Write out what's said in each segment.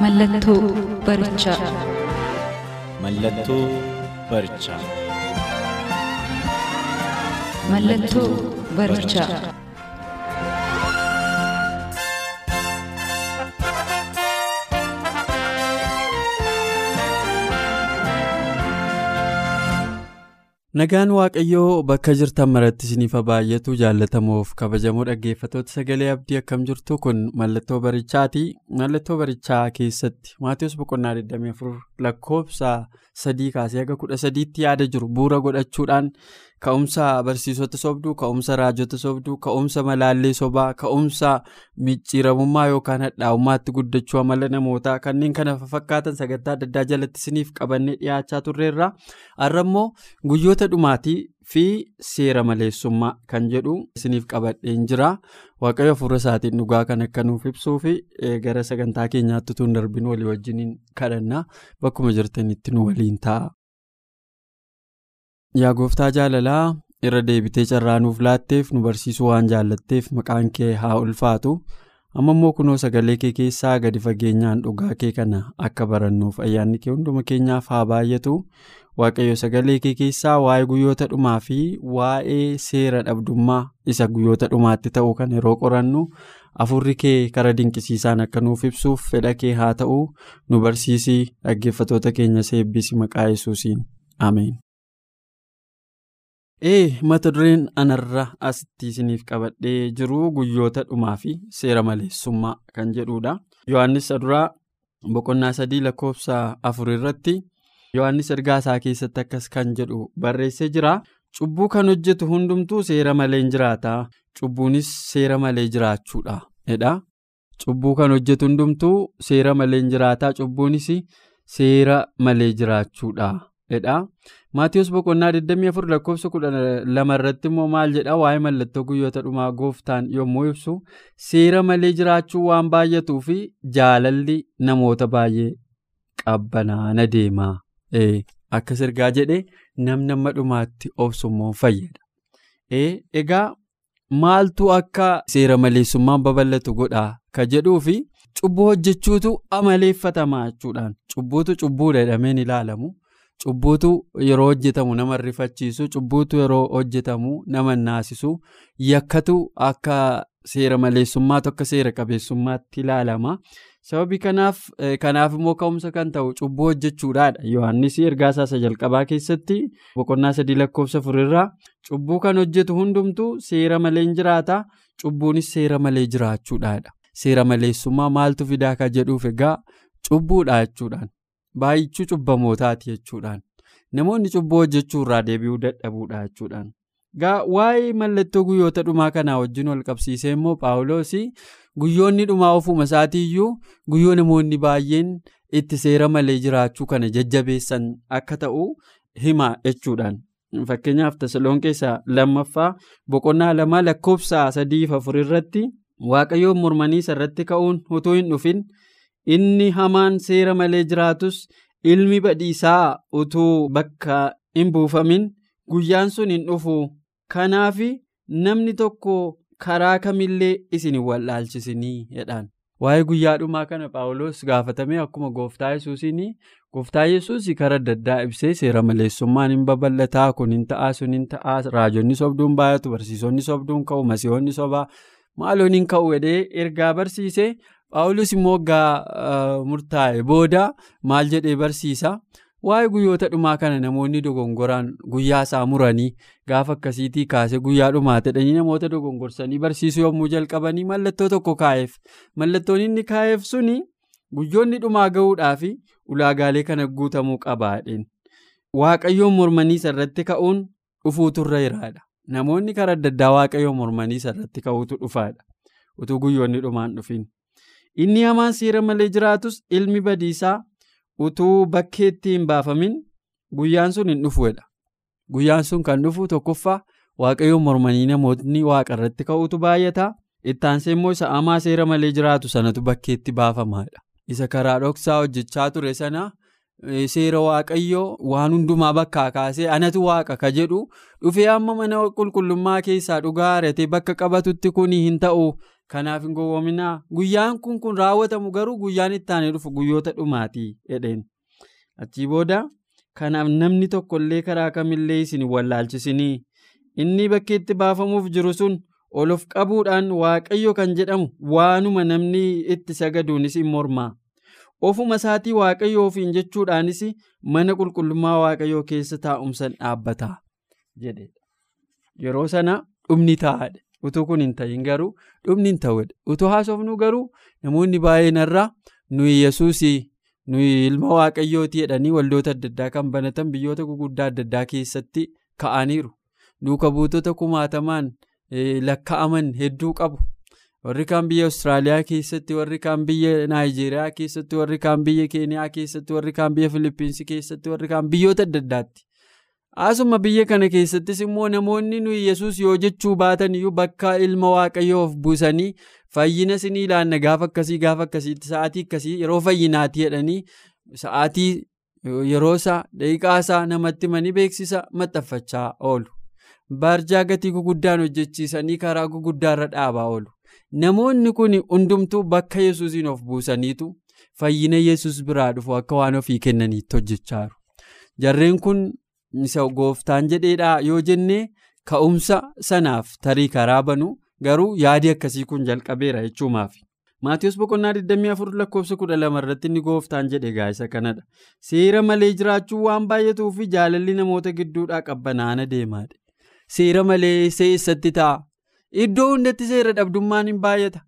Mallattoo barichaa. Mallattoo barichaa. Mallattoo barichaa. Nagaan Waaqayyoo bakka jirtan maratti isiniif baay'atu jaallatamoof kabajamoo dhaggeeffattoota sagalee abdii akkam jirtu kun mallattoo barichaati. Mallattoo barichaa keessatti Maatiyus Boqonnaa 24 lakkoofsa sadii kaasee haga kudha sadiitti yaada jiru bu'uura godhachuudhaan ka'umsa barsiisota sobduu, ka'umsa raajota sobduu, ka'umsa malaallee sobaa, ka'umsa micciiramummaa yookaan hadhaa'ummaatti guddachuu amala namootaa kanneen kana fakkaatan sagantaa adda addaa jalatti isiniif qabannee dhiyaachaa turreerra. Har'a immoo guyyoota dhumaatii fi seera maleessummaa kan jedhu isiniif qabadheen jira. Waaqayyo hafuura isaatiin dhugaa kan akka nuuf ibsuu fi gara sagantaa keenyaatti hin darbin walii wajjiniin kadhanna bakkuma jirtanitti nu waliin ta'a. Yaa gooftaa jaalalaa irra deebitee carraa nuuf laatteef nu barsiisuu waan jaallatteef maqaan kee haa ulfaatu. Amma immoo kunoo sagalee kee keessaa gadi fageenyaan dhugaa kee kana akka barannuuf ayyaanni kee hunduma keenyaaf haa baay'atu. Waaqayyo sagalee kee keessaa waa'ee guyyoota dhumaa fi waa'ee seera dhabdummaa isa guyyoota dhumaatti ta'uu kan yeroo qorannu afurri kee karaa dinqisiisaan akka nuuf ibsuuf fedha kee haa ta'u nu barsiisii dhaggeeffattoota keenya eebbisi maqaa yesuusiin ameen. Ee mata dureen anarra asitti isiniif qabadhee jiru guyyoota dhumaa fi seera maleessummaa kan jedhudha. Yohaannis duraa boqonnaa sadii lakkoofsa afur irratti Yohaannis ergaa isaa keessatti akkas kan jedhu barreessee jira. Cubbuu kan hojjetu hundumtuu seera malee hin jiraata. Cubbuunis seera malee jiraachuudha. Cubbuu kan hojjetu hundumtuu seera malee jiraata. Cubbuunis seera malee jiraachuudha. Maatiyus boqonnaa 24 lakkoofsa 12 irratti immoo maal jedha waa'ee mallattoo guyyoota dhumaa gooftaan yommuu ibsu seera malee jiraachuu waan baay'atuu fi jaalalli namoota baay'ee qabbanaana deema. Akkas ergaa jedhee namni amma dhumaatti obsummoo fayyada. Egaa maaltu akka seera maleessummaan babal'atu godhaa ka jedhuu fi cubbuu hojjechuutu amaleeffatamaa jechuudhaan cubbuutu cubbuudha jedhameen ilaalamu. Cubbuutu yeroo hojjetamu nama rifachiisu cubbuutu yeroo hojjetamu nama naasisu yakkatu akka seera maleessummaatu akka seera qabeessummaatti ilaalama. Sababii kanaaf kanaaf immoo ka'umsa kan ta'u cubbuu hojjechuudhaadha. Yohaannis ergaa isaa jalqabaa keessatti boqonnaa sadii lakkoofsa afurirraa cubbuu kan hojjetu hundumtuu seera malee hin jiraata. Cubbuunis seera malee jiraachuudhaadha. Seera maleessummaa maaltu fidaa ka jedhuuf egaa cubbuudha jechuudhaan. Baay'ichuu cubbamootaati jechuudhaan namoonni cubbuu hojjechuu irraa deebi'uu dadhabuudha jechuudhaan waa'ee mallattoo guyyoota dhumaa kanaa wajjin wal qabsiisee immoo paawuloos guyyoonni dhumaa ofuma isaatiiyyuu guyyoo namoonni baay'een itti seera malee jiraachuu kana jajjabeessan akka ta'u hima jechuudhaan fakkeenyaaf tasaloon keessaa lammaffaa boqonnaa lama lakkoofsa sadiif afur irratti waaqayyoon mormanii irratti ka'uun utuu hin dhufin. Inni hamaan seera malee jiraatus ilmi badhiisaa utuu bakka hin buufamin guyyaan sun hin dhufu. Kanaaf namni tokko karaa kamillee isin wallaalchisinii jedhaan. Waa'ee guyyaa dhumaa kana Paawuloos gaafatamee akkuma gooftaa yesuusiin gooftaa yesuus karaa adda ibsee seera maleessummaan hin babal'ataa kun hin ta'aa sun hin ta'aa raajonni sobduun baay'atu barsiisonni sobduun ka'u masiihonni sobaa maaloon hin ka'u jedhee ergaa barsiisee. Paawulos immoo waggaa murtaa'e booda maal jedhee barsiisa? Waa'ee guyyoota dhumaa kana namoonni dogongoraan guyyaa isaa muranii gaafa akkasiitii kaasee guyyaa dhumaa jedhanii namoota dogongorsanii barsiisuu yommuu jalqabanii mallattoo tokko kaa'eef. Mallattoon inni kaa'eef suni guyyoonni dhumaa gahuudhaaf ulaagaalee kana guutamuu qabaadheen waaqayyoon mormanii irratti ka'uun dhufuutu irra jiraadha namoonni karaa adda addaa waaqayyoo mormanii irratti ka'uutu dhufaadha. Utuu guyyoonni dhumaan dhufin inni hamaan seera malee jiraatus ilmi badiisaa utuu bakkeetti hin baafamin guyyaan sun hin dhufuudha guyyaan sun kan dhufu tokkoffaa waaqayyoo mormanii namootni waaqa irratti ka'uutu baay'ata. Ittaansee immoo isa hamaa seera malee jiraatu sanatu bakkeetti baafamaadha isa karaa dhoksaa hojjechaa ture sana. Seera waaqayyoo waan hundumaa bakkaa kaasee anatu waaqa ka jedhu dhufee amma mana qulqullummaa keessaa dhugaa haratee bakka qabatutti kun hin ta'u kanaaf hin gowwoominaa guyyaan kun kun raawwatamu garuu guyyaan itti aanee dhufu guyyoota dhumaatii jedheen achii booda kanaaf namni tokkollee karaa kamillee isin wallaalchisinii inni bakkeetti baafamuuf jiru sun ol of qabuudhaan waaqayyo kan jedhamu waanuma namni itti sagaduunis hin mormaa. ofuma isaatii waaqayyoo ofiin jechuudhaanis mana qulqullummaa waaqayyoo keessa taa'umsan dhaabbata jedhedha. Yeroo sana dhumni taa'adha. Utuu kun hin ta'in garuu dhumni hin ta'udha. Utuu haasofnu garuu namoonni baay'een irraa nuyi yesuusii nuyi ilma waaqayyooti jedhanii waldoota adda addaa kan banatan biyyoota gurguddaa adda addaa keessatti ka'aniiru. Duuka buutota kumaatamaan lakka'aman hedduu qabu. warri kaan biyya Awustiraaliyaa keessatti warri kaan biyya Naayijeeriyaa keessatti warri kaan biyya Keeniyaa keessatti warri kaan biyya Filiippiinsi keessatti warri kaan biyyoota adda addaatti. Asuma biyya kana keessattis immoo namoonni nuyi yesus yoo jechuu baatan iyyuu bakka ilma waaqayyoo of buusanii fayyina sinii ilaanna gaafa akkasii gaafa akkasiitti sa'aatii akkasii yeroo fayyinaati jedhanii sa'aatii yeroo isaa daqiiqaa isaa namatti manii beeksisa maxxanfachaa oolu. Barjaa gatii guguddaan hojjechiisanii karaa guguddaarra dhaabaa oolu. Namoonni kun hundumtuu bakka yesuusiin of buusaniitu fayyina yesus biraa dhufu akka waan ofii kennaniitti hojjechaa jiru. Jarreen kun isa gooftaan jedheedhaa yoo jennee ka'umsa sanaaf tarii karaa banu garuu yaadi akkasii kun jalqabeera jechuumaafi. Maatiyus boqonnaa 24 lakkoofsa 12 irratti inni gooftaan jedhe gaa'isa kanadha. Seera malee jiraachuu waan baay'atuu fi jaalalli namoota gidduudhaa qabbanaana deemaadha. Seera malee eessatti ta'a. Iddoo hundatti seera dhabdummaan hin baay'ata.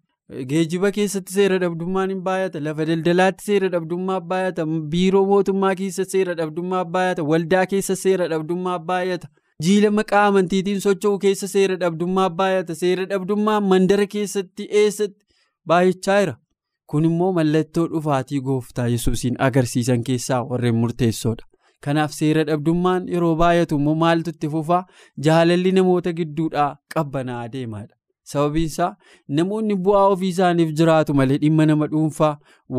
Geejjiba keessatti seera dhabdummaan hin baay'ata. Lafa daldalaatti seera dhabdummaa baay'ata. Biiroo mootummaa keessa seera dhabdummaa baay'ata. Waldaa keessa seera dhabdummaa baay'ata. Jiila maqaa amantiitiin socho'u keessa seera dhabdummaa baay'ata. Seera dhabdummaa mandara keessatti eessatti baay'achaa jira. Kun immoo mallattoo dhufaatii gooftaa yesuusiin agarsiisan keessaa warreen murteessoodha. Kanaaf seera dhabdummaan yeroo baay'atu immoo maaltu itti fufaa jaalalli namoota gidduudhaa qabbanaa'aa deemaadha. Sababiin isaa namoonni bu'aa ofii isaaniif jiraatu malee dhimma nama dhuunfaa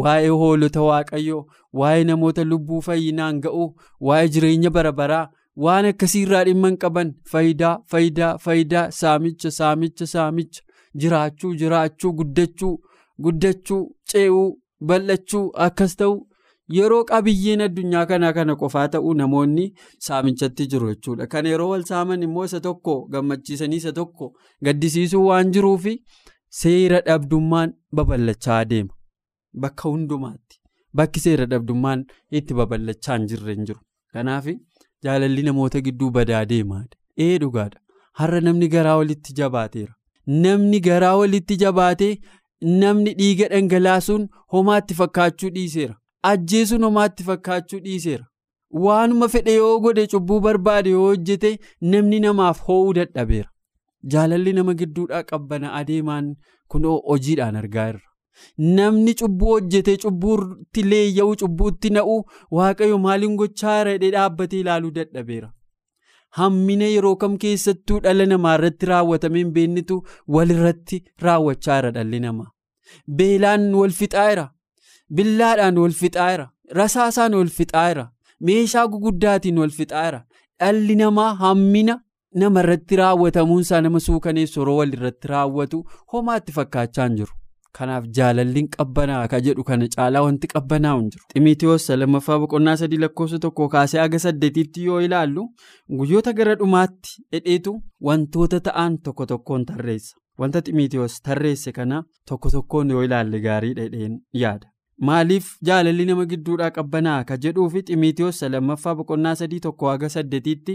waa'ee hoolota waaqayyoo waa'ee namoota lubbuu fayyinaan ga'uu waa'ee jireenya bara baraa waan akkasiirraa dhimma hin qaban faayidaa faayidaa faayidaa saamicha saamicha saamicha jiraachuu jiraachuu guddachuu guddachuu ce'uu bal'achuu akkas ta'u. Yeroo qabiyyeen addunyaa kanaa kana qofaa ta'uu namoonni saamichatti jiru jechuudha. Kan yeroo wal saaman immoo isa tokko gammachiisanii isa tokko gaddisiisuu waan jiruufi seera dhabdummaan babal'achaa deema. Bakka hundumaatti bakki seera dhabdummaan itti babal'achaa hin jirre hin jiru. Kanaaf jaalalli namoota gidduu badaa deemaadha. Ee dhugaadha. Har'a namni garaa walitti jabaateera. Namni garaa walitti jabaatee namni dhiiga dhangalaasuun homaatti fakkaachuu dhiiseera. Ajjeesuun homaatti fakkaachuu dhiiseera. Waanuma fedhe yoo godhe cubbuu barbaade yoo hojjete namni namaaf hoo'uu dadhabeera. Jaalalli nama gidduudhaa qabbana adeemaan kunoo hojiidhaan argaa jirra. Namni cubbuu hojjete cubbuutti leeyya'u cubbuutti na'u waaqayyo maaliin gochaa jira jedhee dhaabbatee ilaaluu dadhabeera. Hammina yeroo kam keessattuu dhala namaa irratti raawwatame hin beeknitu walirratti raawwachaa jira dhalli namaa. Beelaan wal fixaa jira. Billaadhaan wal fixaa jira. Rasaasaan wal fixaa jira. Meeshaa guguddaatiin wal fixaa jira. Dhalli namaa hammina nama irratti raawwatamuunsaa nama suukaneessu yeroo wal irratti raawwatu homaatti fakkaachaa hin jiru. Kanaaf jaalalliin qabbanaa ka jedhu kana caalaa wanti qabbanaa'u hin jiru. Ximiitiyoos lammaffaa boqonnaa sadii lakkoofsa tokko kaasee haga saddeetiitti yoo ilaallu guyyoota gara dhumaatti dhedheetu wantoota ta'an tokko tokkoon tarreessa. Wanta ximiitiyoos tarreesse kana tokko tokkoon yoo ilaalle gaarii dhedheen yaada. Maaliif jaalalli nama gidduudhaa qabbanaa ka jedhuufi ximiitiyoos lammaffaa boqonnaa sadii tokko haga saddeetiitti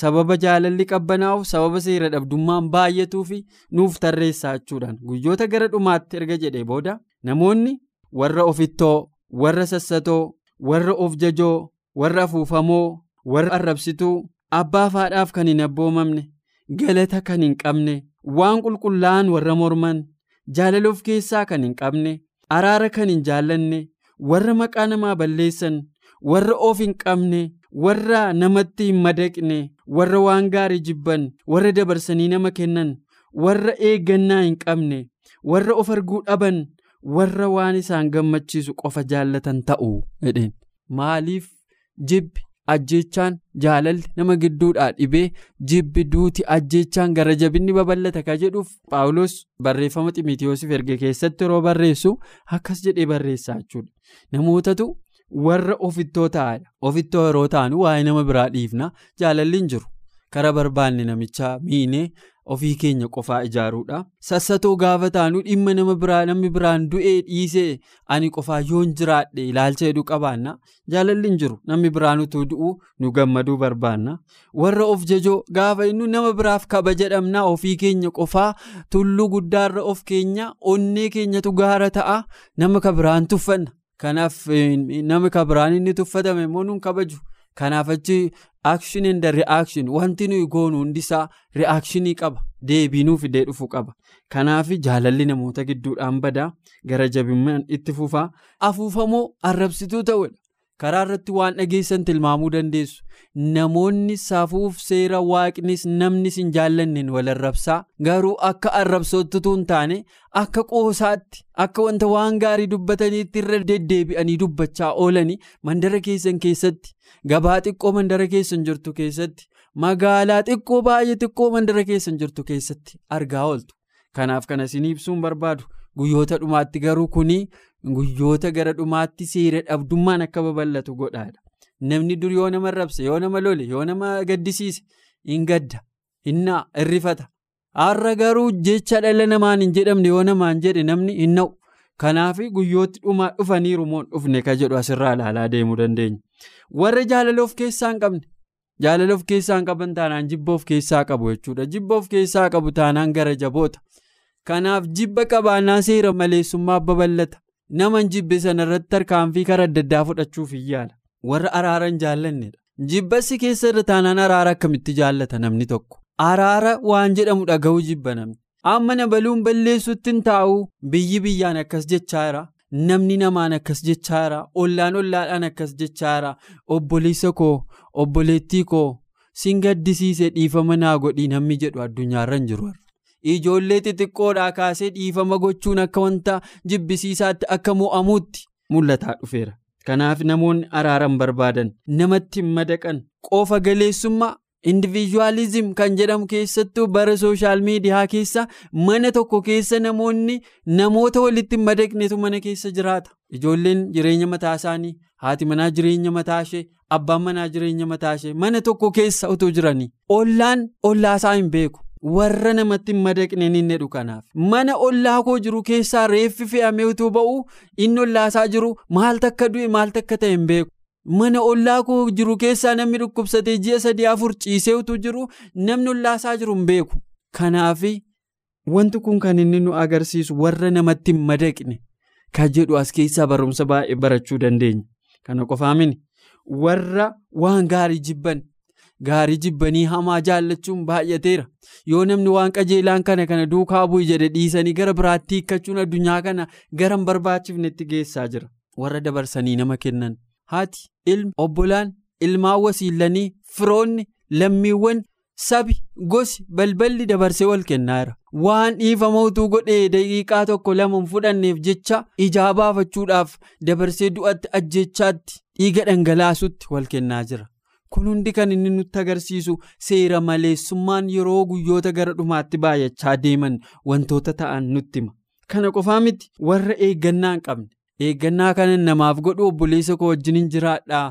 sababa jaalalli qabbanaa'uuf sababa seera dhabdummaan baay'atuufi nuuf tarreessaa jechuudhaan guyyoota gara dhumaatti erga jedhee booda namoonni warra ofittoo warra sassatoo warra of jajoo warra afuufamoo warra arrabsituu abbaa faadhaaf kan hin abboomamne galata kan hin qabne waan qulqullaa'an warra morman jaalala of keessaa kan hin qabne araara kan hin jaallanne warra maqaa namaa balleessan warra of hin qabne warra namatti hin madaqne warra waan gaarii jibban warra dabarsanii nama kennan warra eeggannaa hin qabne warra of arguu dhaban warra waan isaan gammachiisu qofa jaallatan ta'u maaliif jibbi ajjeechaan jaalalli nama gidduudhaa dhibee jibbi duuti ajjeechaan gara jabinni babal'ata ka jedhuuf paawulos barreeffama ximitiyoosiif erge keessatti yeroo barreessu akkas jedhee barreessaa jechuudha namootatu warra ofittoo ta'adha ofittoo yeroo ta'an waa'ee nama biraa dhiifna jaalalli hin jiru. Kara barbaanne namicha miinee ofii keenya qofaa ijaaruudha. Sassatoo gaafa taanu dhimma nama biraa namni biraan du'ee dhiisee ani qofaa yoon jiraadhe ilaalcha hedduu qabaanna. Jaalalli hin jiru. Namni biraan utuu du'u nu gammaduu barbaanna. Warra of jajoo gaafa inni nama biraaf kaba jedhamna ofii keenya qofaa tulluu guddaarra of keenya onnee keenyatu gaara ta'a nama ka biraan tuffanna. Kanaaf nama ka biraan inni tuffatame immoo nun kabaju. Kanaaf achi action and reaction wanti nuyi goonu hundisaa reactionii qaba deebiinuu fidee dhufu qaba. Kanaaf jaalalli namoota gidduudhaan badaa gara jabinaan itti fufaa afuufamoo arrabsituu ta'udha karaa irratti waan dhageessan tilmaamuu dandeessu. Namoonni safuuf seera waaqnis namnis hin jaallanneen wal arrabsaa. Garuu akka arrabsootutu hin taane akka qoosaatti akka wanta waan gaarii dubbataniitti irra deddeebi'anii dubbachaa oolanii mandara keessan keessatti gabaa xiqqoo mandara keessan jirtu keessatti magaalaa xiqqoo baay'ee xiqqoo mandara keessan jirtu keessatti argaa ooltu. Kanaaf kana isin ibsuun barbaadu guyyoota dhumaatti garuu kuni guyyoota gara dhumaatti seera dhabdummaan akka babal'atu godhaadha. Namni dur yoo nama arrabse yoo nama lole yoo nama gaddisiise hin gadda hinnaa irrifata har'a garuu jecha dhala namaan hin jedhamne yoo namaan jedhe namni hin na'u. Kanaaf guyyooti dhumaa dhufaniiru moo dhufne ka jedhu asirraa ilaalaa deemuu dandeenya. Warra jaalala of keessaa hin qabne jaalala of qaban taanaan jibba of keessaa qabu jechuudha. Jibba keessaa qabu taanaan gara jaboota kanaaf jibba qabaannaa seera maleessummaa babal'ata nama jibbe sana irratti tarkaanfii karaa adda addaa fudhachuuf hin yaala warra araara hin jaallannedha jibbassi keessa irra taanaan araara akkamitti jaallata namni tokko? Araara waan jedhamu dhaga'uu jibba namni. Amma nabaluun balleessutti hin taa'u biyyi biyyaan akkas jechaara namni namaan akkas jechaara ollaan ollaadhaan akkas jechaara obboleessa koo obboleettii koo sin gaddisiise dhiifama naa godhii namni jedhu addunyaarra hin jiru ijoollee xixiqqoodhaa kaasee dhiifama gochuun akka wanta jibbisiisaatti akka mo'amuutti mul'ataa dhufeera. kanaaf namoonni araaran barbaadan namatti hin madaqan qofa galeessummaa indivijuwaalizim kan jedhamu keessattuu bara sooshaal miidiyaa keessa mana tokko keessa namoonni namoota walitti hin madaqnetu mana keessa jiraata ijoolleen jireenya mataa isaanii haati manaa jireenya mataa ishee abbaan manaa jireenya mataa ishee mana tokko keessa utuu jiranii ollaan ollaasaa hin beeku. Warra namatti hin madaqne inni jedhu kanaaf. Mana ollaa koo jiru keessaa reeffi fe'amee utuu ba'u inni ollaasaa jiru maaltu akka du'e maaltu akka ta'e hin beeku. Mana ollaa koo jiru keessaa namni dhukkubsatee ji'a sadii afur ciisee utuu jiru namni ollaasaa jiru hin beeku. Kanaaf wanti kun kan inni nu agarsiisu warra namatti hin madaqne kan jedhu as keessaa barumsa baay'ee barachuu dandeenya. Kana qofaamin warra waan gaarii jibban. Gaarii jibbanii hamaa jaallachuun baay'ateera. Yoo namni waan qajeelaan kana kana duukaa bu'i jedhe dhiisanii gara biraatti hiikkachuun addunyaa kana gara hin barbaachifnetti geessaa jira. Warra dabarsanii nama kennan. Haati ilmi obbolaan ilmaan wasiillanii firoonni lammiiwwan sabi gosi balballi dabarsee wal kennaara. Waan dhiifama utuu godhee daqiiqaa tokko lama hin fudhanneef jecha ijaa baafachuudhaaf dabarsee du'atti ajjechaatti dhiiga dhangalaasutti wal kennaa jira. Kun hundi kan inni nutti agarsiisu seera maleessummaan yeroo guyyoota gara dhumaatti baay'achaa deeman wantoota ta'an nutti hima kana qofaa miti warra eeggannaa hin qabne. Eeggannaa kana namaaf godhu obboleessa koo wajjin hin jiraadhaa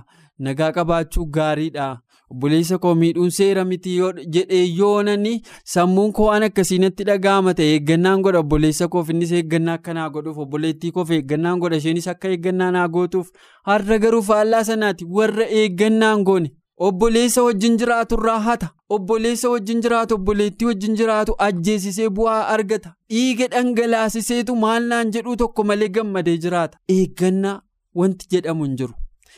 nagaa qabaachuu gaariidha obboleessa koo miidhuun seera miti jedhee yoonani sammuun koo waan akkasiinatti dhaga'ama ta'e eeggannaan godha. Obboleessa koof innis eeggannaa akkanaa godhuuf obboleettii koof eeggannaan godha. Isheenis akka eeggannaa naa gootuuf. Har'a garuu faallaa sanaati. Warra eeggannaan goone. Obboleessa wajjin jiraatu irraa hata. Obboleessa wajjin jiraatu obboleettii wajjin jiraatu ajjeesisee bu'aa argata. Dhiiga dhangalaasiseetu maal naan jedhuu tokko malee gammadee jiraata. Eeggannaa wanti jedhamu hin jiru.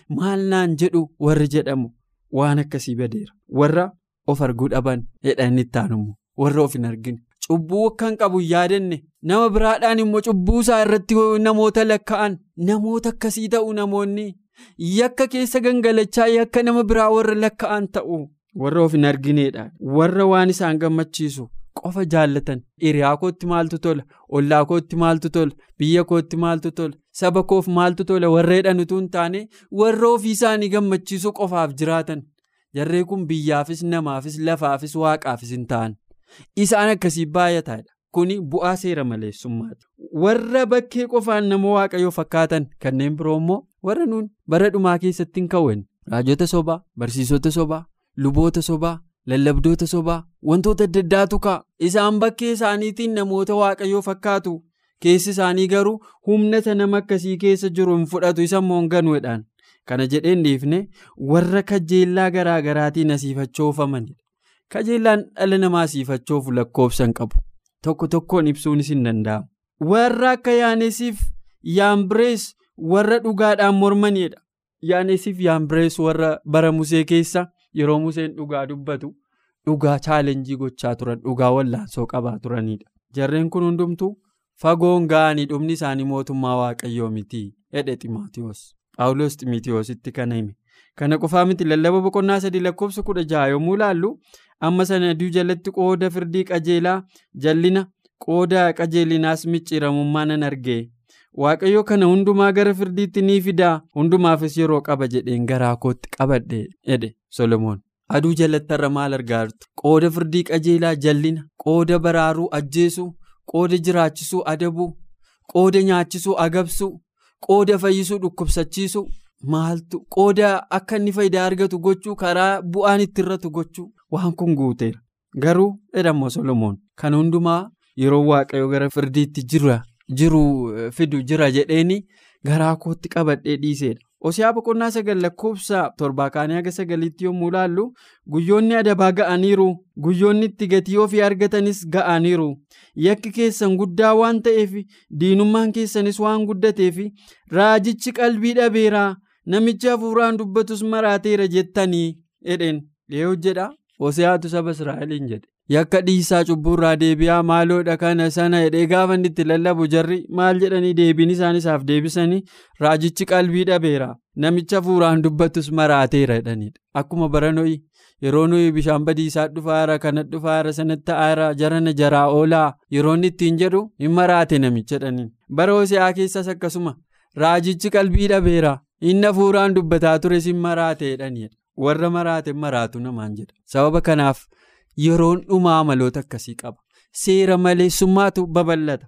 Maal naan jedhu warri jedhamu? Waan akkasii badeera. Warra of arguu dhaban jedhan itti aanumu warra of hin argine cubbuu akkan qabu yaadanne nama biraadhaan immoo cubbuu isaa irratti namoota lakka'an namoota akkasii ta'u namoonni yakka keessa gangalachaa yakka nama biraa warra lakka'an ta'u warra of hin argineedha. Warra waan isaan gammachiisu. qofa jaallatan. Hiriyaa kootti maaltu tola? Ollaa kootti maaltu tola? Biyya kootti maaltu tola? Saba koof maaltu tola? Warra jedhan utuu hin taane? Warra ofii isaanii gammachiisuu qofaaf jiraatan. Jarree kun biyyaafis namaafis lafaafis waaqaafis hin ta'an isaan akkasii baay'ataadha kuni bu'aa seera maleessummaati warra bakkee qofaan nama waaqayyoo fakkaatan kanneen biroo immoo warra nuun bara dhumaa keessatti hin kawwan raajota sobaa barsiisota sobaa luboota sobaa. lallabdoota sobaa wantoota adda addaatu ka'a. Isaan bakkee isaaniitiin namoota waaqayyoo fakkaatu keessi isaanii garuu humna nama akkasii keessa jiru hin fudhatu isa moonganuudhaan kana jedheen dhiifne warra kajeellaa garaa garaatiin asiifachoofamanidha kajeellaan dhala namaa asiifachoofu lakkoofsan qabu tokko tokkoon ibsuunis hin danda'amu warra akka yaanesiif yaambirees warra dhugaadhaan mormanidha yaanesiif yaambirees warra bara musee keessa. yeroo museen dhugaa dubbatu dhugaa chaalenjii gochaa turan dhugaa wallaansoo qabaa turanidha jarreen kun hundumtuu fagoon ga'anii dhumni isaanii mootummaa waaqayyoo miti jedhe ximaatewoos paawuloos ximaatewoositti kana hime. Kana qofaa miti lallaba boqonnaa sadii lakkoofsa kudha jaha yommuu ilaallu amma sana aduu jalatti qooda firdii qajeelaa jallina qooda qajeelinaas micciiramummaa nan argee waaqayyo kana hundumaa gara firdiitti ni fidaa. Hundumaafis yeroo qaba jedheen garaa kootti qabadhe jedhe solomoon. Aduu jalatti irra maal argaa jirtu qooda firdii qajeelaa jallina qooda baraaruu ajjeesuu qooda jiraachisuu adabuu qooda nyaachisuu agabsuu qooda fayyisuu dhukkubsachiisuu maaltu? Qooda akka inni faayidaa argatu gochuu karaa bu'aan itti irratu gochuu waan kun guuteera garuu jedhamoo solomoon kan hundumaa yeroo waaqayyo gara firdiitti jira. jiru fidu jira jedheeni garaa kootti qabadhee dhiiseedha. Hosiyaa boqonnaa sagal lakkoofsa torbaa kaanii haga sagaliitti yommuu ilaallu guyyoonni adabaa ga'aniiru guyyoonni itti gatii ofii argatanis ga'aniiru yakki keessan guddaa waan ta'eef diinummaan keessanis waan guddateef raajichi qalbii dhabeera namichi hafuuraan dubbatus maraateera jettanii jedheen dhiyoo jedha hosiyaatu saba israa'eliin jedhe. yakka dhiisaa cubburraa deebi'aa maaloodha kana sana jedhee gaafa itti lallabu jarri maal jedhanii deebiin isaan isaaf deebisanii raajichi qalbii dhabeera. Namicha hafuuraan dubbatus maraateera jedhanidha akkuma bara no'i yeroo nuyi bishaan badiisaa dhufaara kana dhufaara sanatti aara jarana jaraa oolaa yeroo inni ittiin jedhu hin maraate namicha jedhaniin. Bara hosiyaa keessas akkasuma raajichi qalbii dhabeera. Inni hafuuraan dubbataa tures hin maraate jedhanidha warra maraate maraatu namaan jedha. Sababa kanaaf. yeroon dhumaa amaloota akkasii qaba. Seera maleessummaatu babal'ata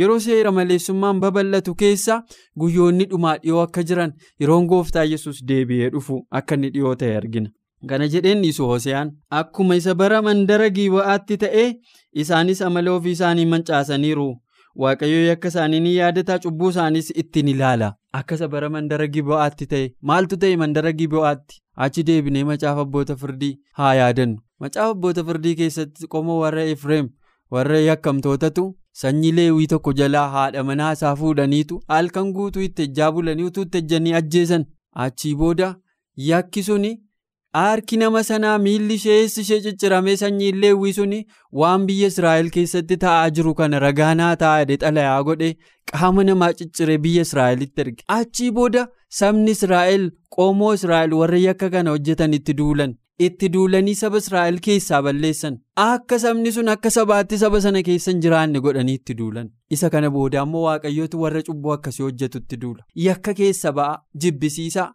yeroo seera maleessummaan babal'atu keessa guyyoonni dhumaa dhiyoo akka jiran yeroon gooftaa yesus deebi'ee dhufu akka inni dhiyoo ta'e argina. Kana jedheen dhiisu hoseyaan akkuma isa bara mandara giiba'aatti ta'ee isaanis amala ofii isaanii mancaasaniiru. Waaqayyo yakka isaanii ni yaadataa cubbuu isaaniis ittiin ilaala. Akka isa bara mandara giiba'aatti ta'e maaltu ta'e mandara giiba'aatti achi deebinee macaafa abboota firdii haa yaadannu. macaafa abboota firdii keessatti qomoo warra efreem warra yakkamtootatu sanyii leewwii tokko jalaa haadha manaa isaa fuudhaniitu halkan guutuu itti ejjaa bulanii utuu itti ejjanii ajjeesan achii booda yakki suni harki nama sanaa miilli ishee eessi ishee cicciramee sanyii leewwii suni waan biyya israa'el keessatti ta'aa jiru kana ragaanaa taa'ee xalayaa godhe qaama namaa cicciree biyya israa'elitti erge achii booda sabni israa'el qomoo israa'el warra yakka kana hojjetan itti duulan. itti duulanii saba israa'el keessaa balleessan. Akka sabni sun akka sabaatti saba sana keessa hin jiraanne godhanii itti duulan. Isa kana booda ammoo waaqayyootu warra cubbuu akkasii hojjetutti duula. Yakka keessa ba'a jibbisiisaa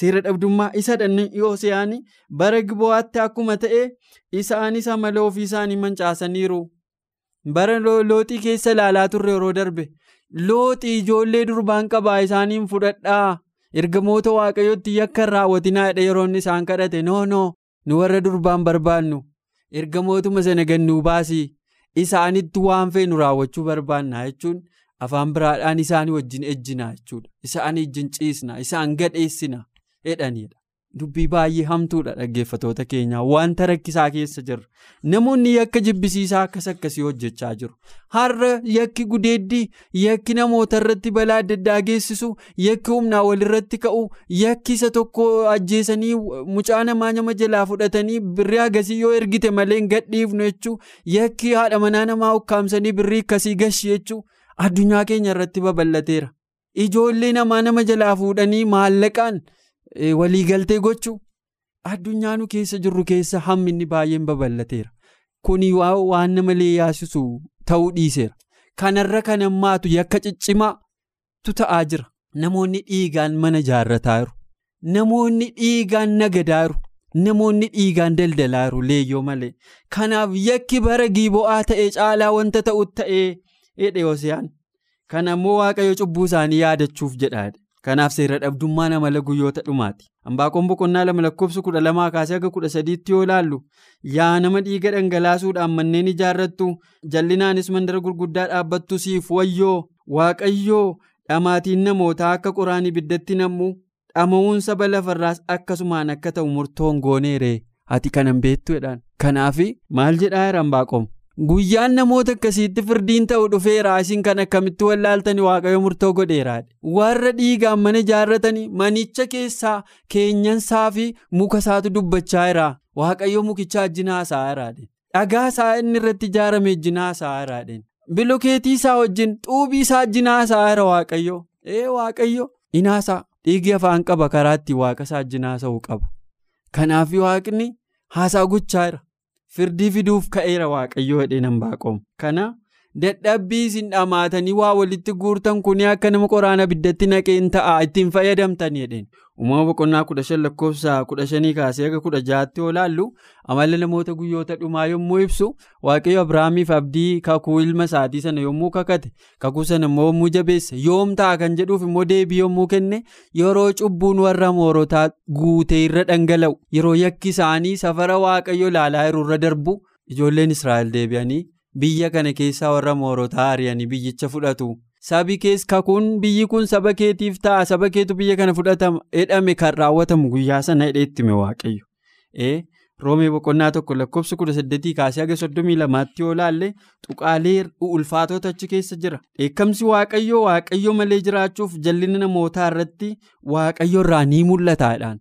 seera dhabdummaa isa dhanni Hoseyaan bara gibo'aatti akkuma ta'e isaanis amala ofii isaanii mancaasaniiru bara looxii keessa ilaalaa turre yeroo darbe. Looxii ijoollee durbaan qabaa isaaniin fudhadhaa ergamoota waaqayyootti yakka hin raawwatinaa jedhe yeroo isaan kadhate noonoo. nu warra durbaan barbaannu ergamootuma sana gannuu baasii isaanitti waan feenu raawwachuu barbaannaa jechuun afaan biraadhaan isaanii wajjin ejjinaa jechuudha isaan ejjin ciisna isaan gadheessina jedhanidha dubbii baay'ee hamtuudha dhaggeeffatoota keenyaa wanta rakkisaa keessa jirra namoonni yakka jibbisiisaa akkas akkasii hojjechaa jiru. Har'a yakki gudeeddii yakki namoota irratti balaa adda addaa geessisu yakki humnaa walirratti ka'u yakki isa tokko ajjeesanii mucaa namaa nama jalaa fudhatanii birrii agasii yoo ergite malee hin gadhiifnu jechuu yakki haadha manaa namaa ukkaamsanii birrii akkasii gashi jechuu addunyaa keenya irratti babal'ateera. Ijoollee namaa nama jalaa fuudhanii maallaqaan. Waliigaltee gochuu? Addunyaa nu keessa jirru keessa hamminni baay'een babal'ateera kuni waan nama yaasisu ta'uu dhiiseera. Kanarra kan hammaatu yakka ciccimaatu ta'aa jira. Namoonni dhiigaan mana ijaarrataa jiru namoonni dhiigaan nagadaa jiru namoonni dhiigaan daldalaa jiru leeyyoo malee. Kanaaf yakki bara giibo'aa ta'e caalaa wanta ta'u ta'ee jedhe Hosiyaan kana immoo waaqayyo cubbuu isaanii yaadachuuf jedhaadha. Kanaaf seera dhabdummaan amala guyyoota dhumaati. Hambaaqoon boqonnaa lama lakkoofsa kudha lamaa kaasee haga kudha sadiitti yoo ilaallu yaa nama dhiiga dhangalaasuudhaan manneen ijaarrattu jallinaanis mandara gurguddaa dhaabbattu siif wayyoo waaqayyoo dhamaatiin namootaa akka qoraan ibiddatti nammu dhama'uun saba lafarraas akkasumaan akka ta'u murtoon gooneeree ati kanan beektu jedhaan. Kanaaf maal jedhaa jira hambaaqoom? Guyyaan namoota akkasiitti firdiin ta'u dhufeera isin kan akkamitti wallaaltanii waaqayyo murtoo godheeraadha. Warra dhiigaan mana ijaarratanii manicha keessaa keenyansaa fi muka isaatu dubbachaa jira. Waaqayyo mukicha ajjinaa isaa. Dhagaa isaa inni irratti ijaarame ajjinaa isaa. Bilokeetii isaa wajjin xuubii isaa ajjinaa isaa waaqayyo. Ee waaqayyo inaasaa dhiigi afaan qaba karaa ittiin waaqa isaa ajjinaa sa'uu qaba. Kanaaf waaqni haasaa gochaa jira. Firdii fiduuf ka'eera waaqayyoo jedheen hambaaqoom. Kana dadhabbii isin dhamaatanii waa walitti guurtan kuni akka nama qoraana ibiddatti naqeen ta'a ittiin fayyadamtan jedheen. Uumama boqonnaa kudha shan lakkoofsa kudha shanii kaasee haga kudha jaatti yoo laallu amala namoota guyyoota dhumaa yommuu ibsu waaqayyo Abiraamiif abdii kakuu ilma isaatii sana yommuu kakate kakuu sana immoo yommuu jabeesse yoom ta'a kan jedhuuf immoo deebii yommuu kenne yeroo cubbuun warra moorotaa guutee irra dhangala'u yeroo yakki isaanii safara waaqayyo ilaalaa jiru irra darbu ijoolleen Israa'el deebi'anii biyya kana keessaa warra moorotaa ari'anii biyyicha fudhatu. Sabi kees kakuun biyyi kun saba keetiif ta'a saba keetu biyya kana fudhatama jedhame kan raawwatamu guyyaa sana hidhee itti hime waaqayyo. Ee roomee boqonnaa tokko lakkoofsa kudha saddeetii kaasee haga soddomii lamaatti yoo laalle tuqaalee ulfaatota achi keessa jira. Dheekkamsi waaqayyoo waaqayyo malee jiraachuuf jal'ina namootaa irratti waaqayyo irraa ni mul'ataadhaan.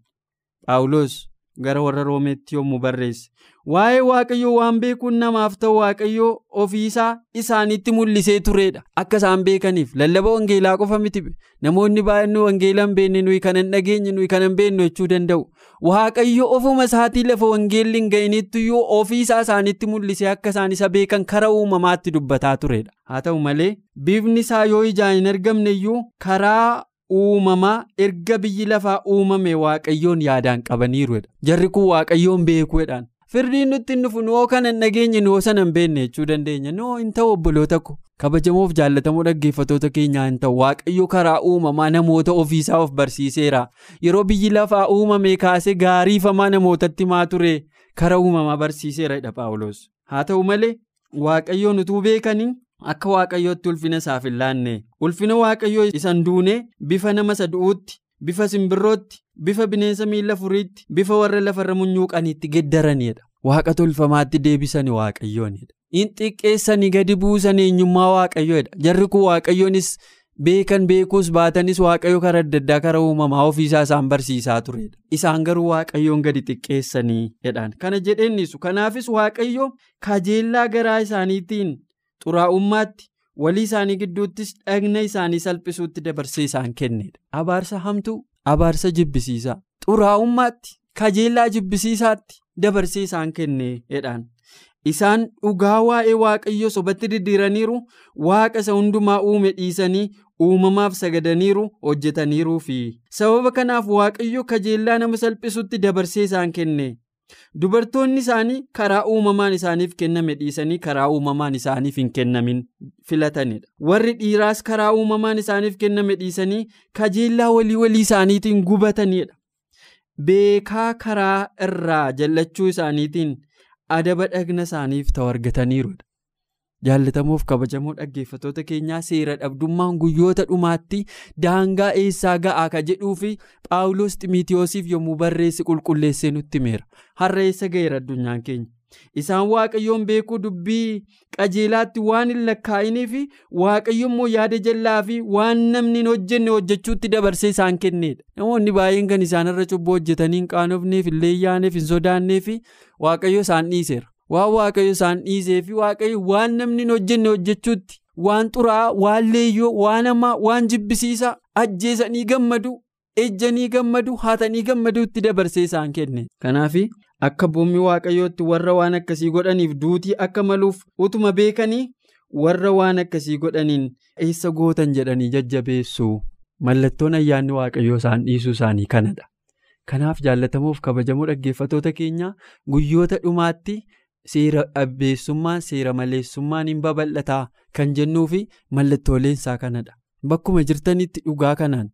Paawuloos gara warra roomeetti yommuu barreesse. Waa'ee waaqayyoo waan beekuun namaaf ta'u waaqayyoo ofiisaa isaanitti mul'isee turedha. Akka isaan beekaniif lallaba wangeelaa qofa miti namoonni baay'een wangeela hin beekne nuyi kan hin dhageenye nuyi kan hin beeknu jechuu danda'u. Waaqayyo ofuma isaatii lafa wangeelli hin ga'inittiyuu ofiisaa isaanitti mul'isee akka isaan isa beekan karaa uumamaatti dubbataa turedha. Haa ta'u malee bifni isaa yoo ijaan hin argamne iyyuu karaa uumamaa erga biyyi lafaa uumame waaqayyoon yaadaan qabaniiru. Jarri kun waaqayyoon beekuudhaan. Firdiin nutti hin dhufu noo kana hin dhageenye noo sana hin beekne jechuu dandeenya. Noo hin ta'u obboloota ko kabajamoof jaallatamoo dhaggeeffatoota keenyaa hin ta'u waaqayyo karaa uumamaa namoota ofiisaa of barsiiseera. Yeroo biyyi lafaa uumame kaasee gaariifamaa namootatti maa ture karaa uumamaa barsiiseera jedha Paawuloos. Haa ta'u malee waaqayyoon utuu beekanii akka waaqayyootti ulfina isaaf hin laanne ulfina waaqayyoo isan duune bifa nama sadu'uutti. Bifa simbirrootti, bifa bineensa miila furiitti, bifa warra lafarra munyuuqaniitti geddaranidha. Waaqa tolfamaatti deebisanii waaqayyoonidha. In xiqqeessanii gadi buusan eenyummaa waaqayyoodha. Jarri kun waaqayyoonis beekan beekuus baatanis waaqayyo karaa adda addaa karaa uumamaa ofiisaa isaan barsiisaa turedha. Isaan garuu waaqayyoon gadi xiqqeessanii jedhaan. Kana jedheennisu. Kanaafis waaqayyo kajeellaa garaa isaaniitiin xuraa'ummaatti. walii isaanii gidduuttis dhagna isaanii salphisuutti dabarsee isaan kennedha. Abaarsa hamtuu, abaarsa jibbisiisaa, xuraa'ummaatti, kajeellaa jibbisiisaatti dabarsee isaan kenneedhaan. Isaan dhugaa waa'ee waaqayyoo sobatti diddiiraniiru waaqa isa hundumaa uume dhiisanii uumamaaf sagadaniiru hojjetaniiruu fi sababa kanaaf waaqayyo kajeellaa nama salphisuutti dabarsee isaan kenne. Dubartoonni isaanii karaa uumamaan isaaniif kenname dhiisanii karaa uumamaan isaaniif hin kennamin filatanidha. Warri dhiiraas karaa uumamaan isaaniif kenname dhiisanii kajeellaa walii walii isaaniitiin gubatanidha. Beekaa karaa irraa jallachuu isaaniitiin adaba dhagna isaaniif ta'u argataniirudha. Jaallatamuuf kabajamoo dhaggeeffatoota keenyaa seera dhabdummaan guyyoota dhumaatti daangaa eessaa ga'aa ka jedhuu fi paawuloos ximiitiyoosiif yommuu barreesse qulqulleessee nutti himeera har'a eessa ga'eera addunyaan keenya. Isaan waaqayyoon beekuu dubbii qajeelaatti waan hin lakkaa'inii fi waaqayyo immoo yaada jallaa fi waan namni hin hojjenne hojjechuutti dabarsee isaan kennedha. Namoonni baay'een kan isaanirra cubbuu hojjetanii hin qaanofneef hin leeyyaaneef hin sodaanneef waaqayyo isaan dhiiseera. Waan waaqayyo isaan dhiisee fi waaqayyo waan namni hin hojjenne hojjechuutti waan xuraa'aa, waan leeyyoo, waan hamaa, waan jibbisiisaa ajjeesanii gammadu. ejjanii gammadu haatanii gammaduutti dabarsee isaan kenne kanaaf akka bu'ummi waaqayyootti warra waan akkasii godhaniif duutii akka maluuf utuma beekanii warra waan akkasii godhaniin eessa gootan jedhanii jajjabeessu mallattoon ayyaanni waaqayyoo isaan dhiisuu isaanii kanadha kanaaf jaallatamuuf kabajamoo dhaggeeffatoota keenya guyyoota dhumaatti seera dhabbeessummaan seera maleessummaan hin babal'ataa kan jennuu fi mallattooleen kanadha bakkuma jirtanitti dhugaa kanaan.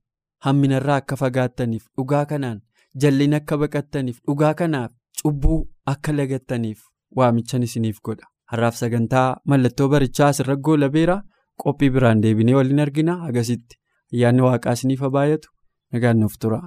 hamminarraa akka fagaattaniif dhugaa kanaan jallina akka baqattaniif dhugaa kanaaf cubbuu akka lagattaniif waamichan isiniif godha har'aaf sagantaa mallattoo barichaa asirra goolabeera qophii biraan deebinee waliin argina agasitti ayyaanni waaqaa isiniif baay'atu nagaan nuuf tura.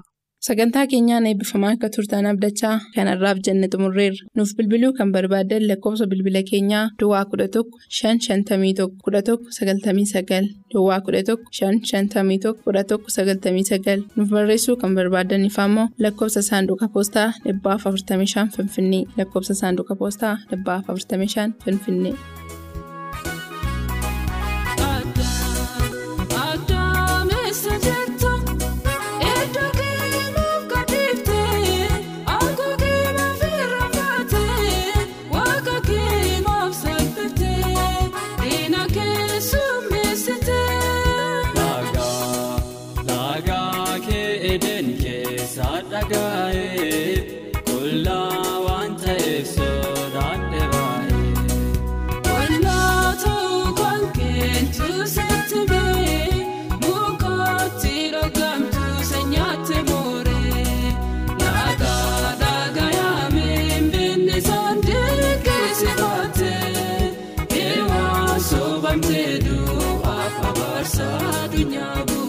Sagantaa keenyaan eebbifamaa akka turtan abdachaa kanarraaf jenne xumurreerra. Nuuf bilbiluu kan barbaaddan lakkoofsa bilbila keenyaa Duwwaa 11 551 11 99 Duwwaa 11 551 11 99 nuuf barreessuu kan barbaaddan ammoo lakkoofsa saanduqa poostaa 45 Finfinnee lakkoofsa saanduqa poostaa 45 Finfinnee. Dhagaa kee eden keessa dhagaa'ee.